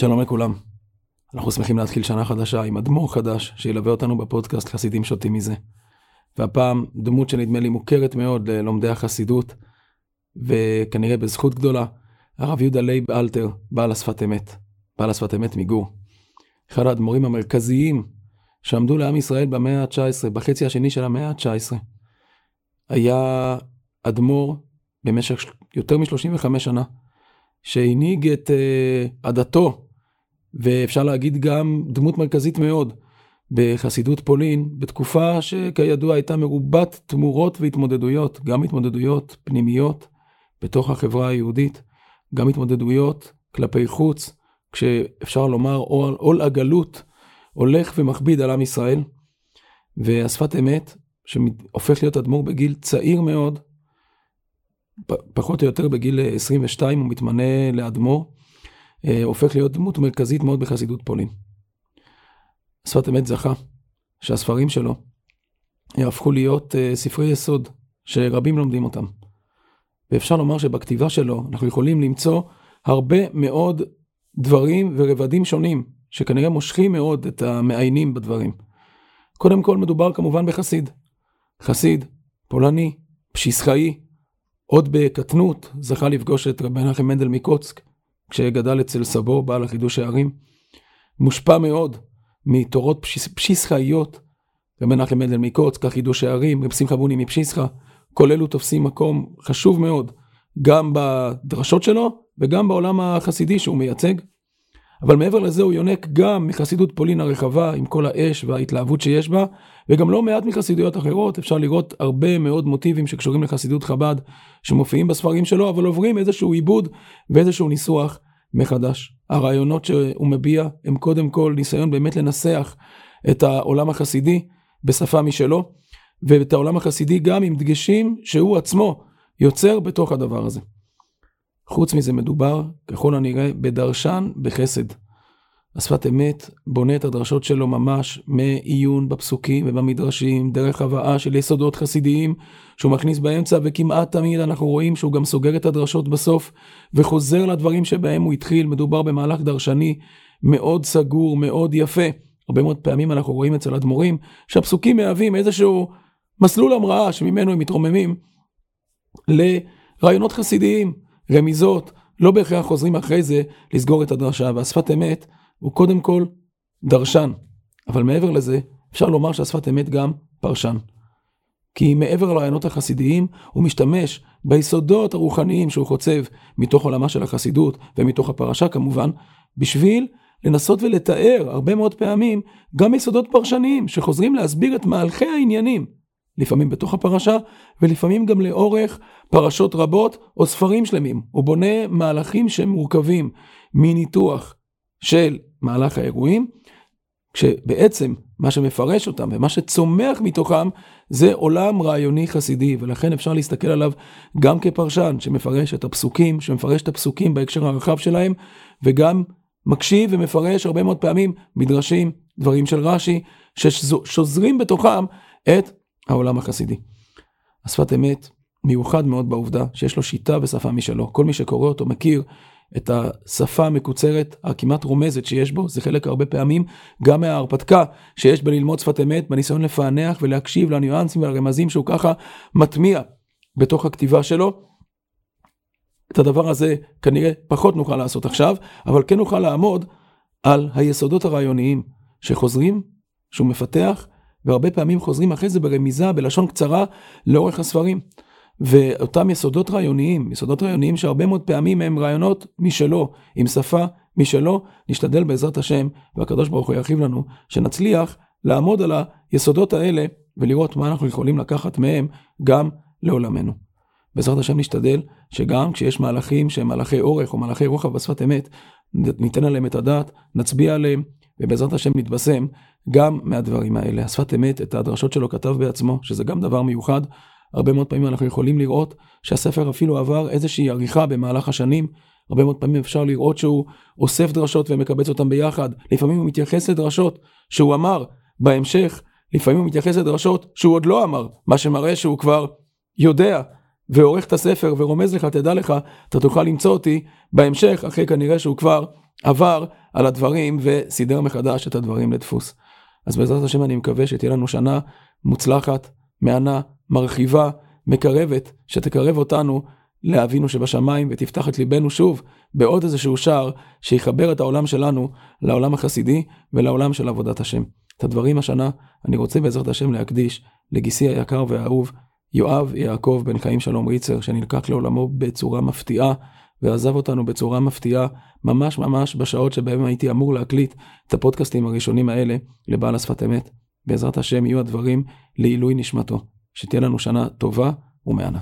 שלום לכולם. אנחנו שמחים להתחיל שנה חדשה עם אדמו"ר חדש שילווה אותנו בפודקאסט חסידים שותים מזה. והפעם דמות שנדמה לי מוכרת מאוד ללומדי החסידות, וכנראה בזכות גדולה, הרב יהודה לייב אלתר, בעל השפת אמת, בעל השפת אמת מגור. אחד האדמו"רים המרכזיים שעמדו לעם ישראל במאה ה-19, בחצי השני של המאה ה-19. היה אדמו"ר במשך יותר מ-35 שנה, שהנהיג את uh, עדתו ואפשר להגיד גם דמות מרכזית מאוד בחסידות פולין, בתקופה שכידוע הייתה מרובת תמורות והתמודדויות, גם התמודדויות פנימיות בתוך החברה היהודית, גם התמודדויות כלפי חוץ, כשאפשר לומר עול, הגלות הולך ומכביד על עם ישראל, והשפת אמת, שהופך להיות אדמו"ר בגיל צעיר מאוד, פחות או יותר בגיל 22 הוא מתמנה לאדמו"ר, הופך להיות דמות מרכזית מאוד בחסידות פולין. שפת אמת זכה שהספרים שלו יהפכו להיות אה, ספרי יסוד שרבים לומדים אותם. ואפשר לומר שבכתיבה שלו אנחנו יכולים למצוא הרבה מאוד דברים ורבדים שונים שכנראה מושכים מאוד את המעיינים בדברים. קודם כל מדובר כמובן בחסיד. חסיד, פולני, פשיסחאי, עוד בקטנות זכה לפגוש את רבי מנחם מנדל מקוצק, כשגדל אצל סבו, בעל החידוש הערים, מושפע מאוד מתורות פשיס, פשיסחאיות, רבי מנחם מנדל מקוץ, כך חידוש הערים, רב שמחה בוני מפשיסחה, כל אלו תופסים מקום חשוב מאוד, גם בדרשות שלו וגם בעולם החסידי שהוא מייצג. אבל מעבר לזה הוא יונק גם מחסידות פולין הרחבה עם כל האש וההתלהבות שיש בה, וגם לא מעט מחסידויות אחרות, אפשר לראות הרבה מאוד מוטיבים שקשורים לחסידות חב"ד שמופיעים בספרים שלו, אבל עוברים איזשהו עיבוד ואיזשהו ניסוח מחדש. הרעיונות שהוא מביע הם קודם כל ניסיון באמת לנסח את העולם החסידי בשפה משלו, ואת העולם החסידי גם עם דגשים שהוא עצמו יוצר בתוך הדבר הזה. חוץ מזה מדובר, ככל הנראה, בדרשן בחסד. השפת אמת בונה את הדרשות שלו ממש מעיון בפסוקים ובמדרשים, דרך הבאה של יסודות חסידיים שהוא מכניס באמצע, וכמעט תמיד אנחנו רואים שהוא גם סוגר את הדרשות בסוף, וחוזר לדברים שבהם הוא התחיל. מדובר במהלך דרשני מאוד סגור, מאוד יפה. הרבה מאוד פעמים אנחנו רואים אצל אדמו"רים שהפסוקים מהווים איזשהו מסלול המראה שממנו הם מתרוממים לרעיונות חסידיים. רמיזות, לא בהכרח חוזרים אחרי זה לסגור את הדרשה, והשפת אמת הוא קודם כל דרשן. אבל מעבר לזה, אפשר לומר שהשפת אמת גם פרשן. כי מעבר לרעיונות החסידיים, הוא משתמש ביסודות הרוחניים שהוא חוצב מתוך עולמה של החסידות ומתוך הפרשה כמובן, בשביל לנסות ולתאר הרבה מאוד פעמים גם יסודות פרשניים שחוזרים להסביר את מהלכי העניינים לפעמים בתוך הפרשה, ולפעמים גם לאורך פרשות רבות או ספרים שלמים. הוא בונה מהלכים שהם מורכבים מניתוח של מהלך האירועים, כשבעצם מה שמפרש אותם ומה שצומח מתוכם זה עולם רעיוני חסידי, ולכן אפשר להסתכל עליו גם כפרשן שמפרש את הפסוקים, שמפרש את הפסוקים בהקשר הרחב שלהם, וגם מקשיב ומפרש הרבה מאוד פעמים מדרשים, דברים של רש"י, ששוזרים בתוכם את העולם החסידי. השפת אמת מיוחד מאוד בעובדה שיש לו שיטה ושפה משלו. כל מי שקורא אותו מכיר את השפה המקוצרת הכמעט רומזת שיש בו, זה חלק הרבה פעמים גם מההרפתקה שיש בללמוד שפת אמת, בניסיון לפענח ולהקשיב לניואנסים והרמזים שהוא ככה מטמיע בתוך הכתיבה שלו. את הדבר הזה כנראה פחות נוכל לעשות עכשיו, אבל כן נוכל לעמוד על היסודות הרעיוניים שחוזרים, שהוא מפתח, והרבה פעמים חוזרים אחרי זה ברמיזה, בלשון קצרה, לאורך הספרים. ואותם יסודות רעיוניים, יסודות רעיוניים שהרבה מאוד פעמים הם רעיונות משלו, עם שפה משלו, נשתדל בעזרת השם, והקדוש ברוך הוא ירחיב לנו, שנצליח לעמוד על היסודות האלה ולראות מה אנחנו יכולים לקחת מהם גם לעולמנו. בעזרת השם נשתדל שגם כשיש מהלכים שהם מהלכי אורך או מהלכי רוחב בשפת אמת, ניתן עליהם את הדעת, נצביע עליהם, ובעזרת השם נתבשם גם מהדברים האלה. השפת אמת, את הדרשות שלו כתב בעצמו, שזה גם דבר מיוחד. הרבה מאוד פעמים אנחנו יכולים לראות שהספר אפילו עבר איזושהי עריכה במהלך השנים. הרבה מאוד פעמים אפשר לראות שהוא אוסף דרשות ומקבץ אותן ביחד. לפעמים הוא מתייחס לדרשות שהוא אמר בהמשך, לפעמים הוא מתייחס לדרשות שהוא עוד לא אמר, מה שמראה שהוא כבר יודע ועורך את הספר ורומז לך, תדע לך, אתה תוכל למצוא אותי בהמשך, אחרי כנראה שהוא כבר עבר על הדברים וסידר מחדש את הדברים לדפוס. אז בעזרת השם אני מקווה שתהיה לנו שנה מוצלחת, מהנה, מרחיבה, מקרבת, שתקרב אותנו לאבינו שבשמיים ותפתח את ליבנו שוב בעוד איזשהו שער שיחבר את העולם שלנו לעולם החסידי ולעולם של עבודת השם. את הדברים השנה אני רוצה בעזרת השם להקדיש לגיסי היקר והאהוב יואב יעקב בן חיים שלום ריצר שנלקח לעולמו בצורה מפתיעה ועזב אותנו בצורה מפתיעה ממש ממש בשעות שבהם הייתי אמור להקליט את הפודקאסטים הראשונים האלה לבעל השפת אמת. בעזרת השם יהיו הדברים לעילוי נשמתו. שתהיה לנו שנה טובה ומהנה.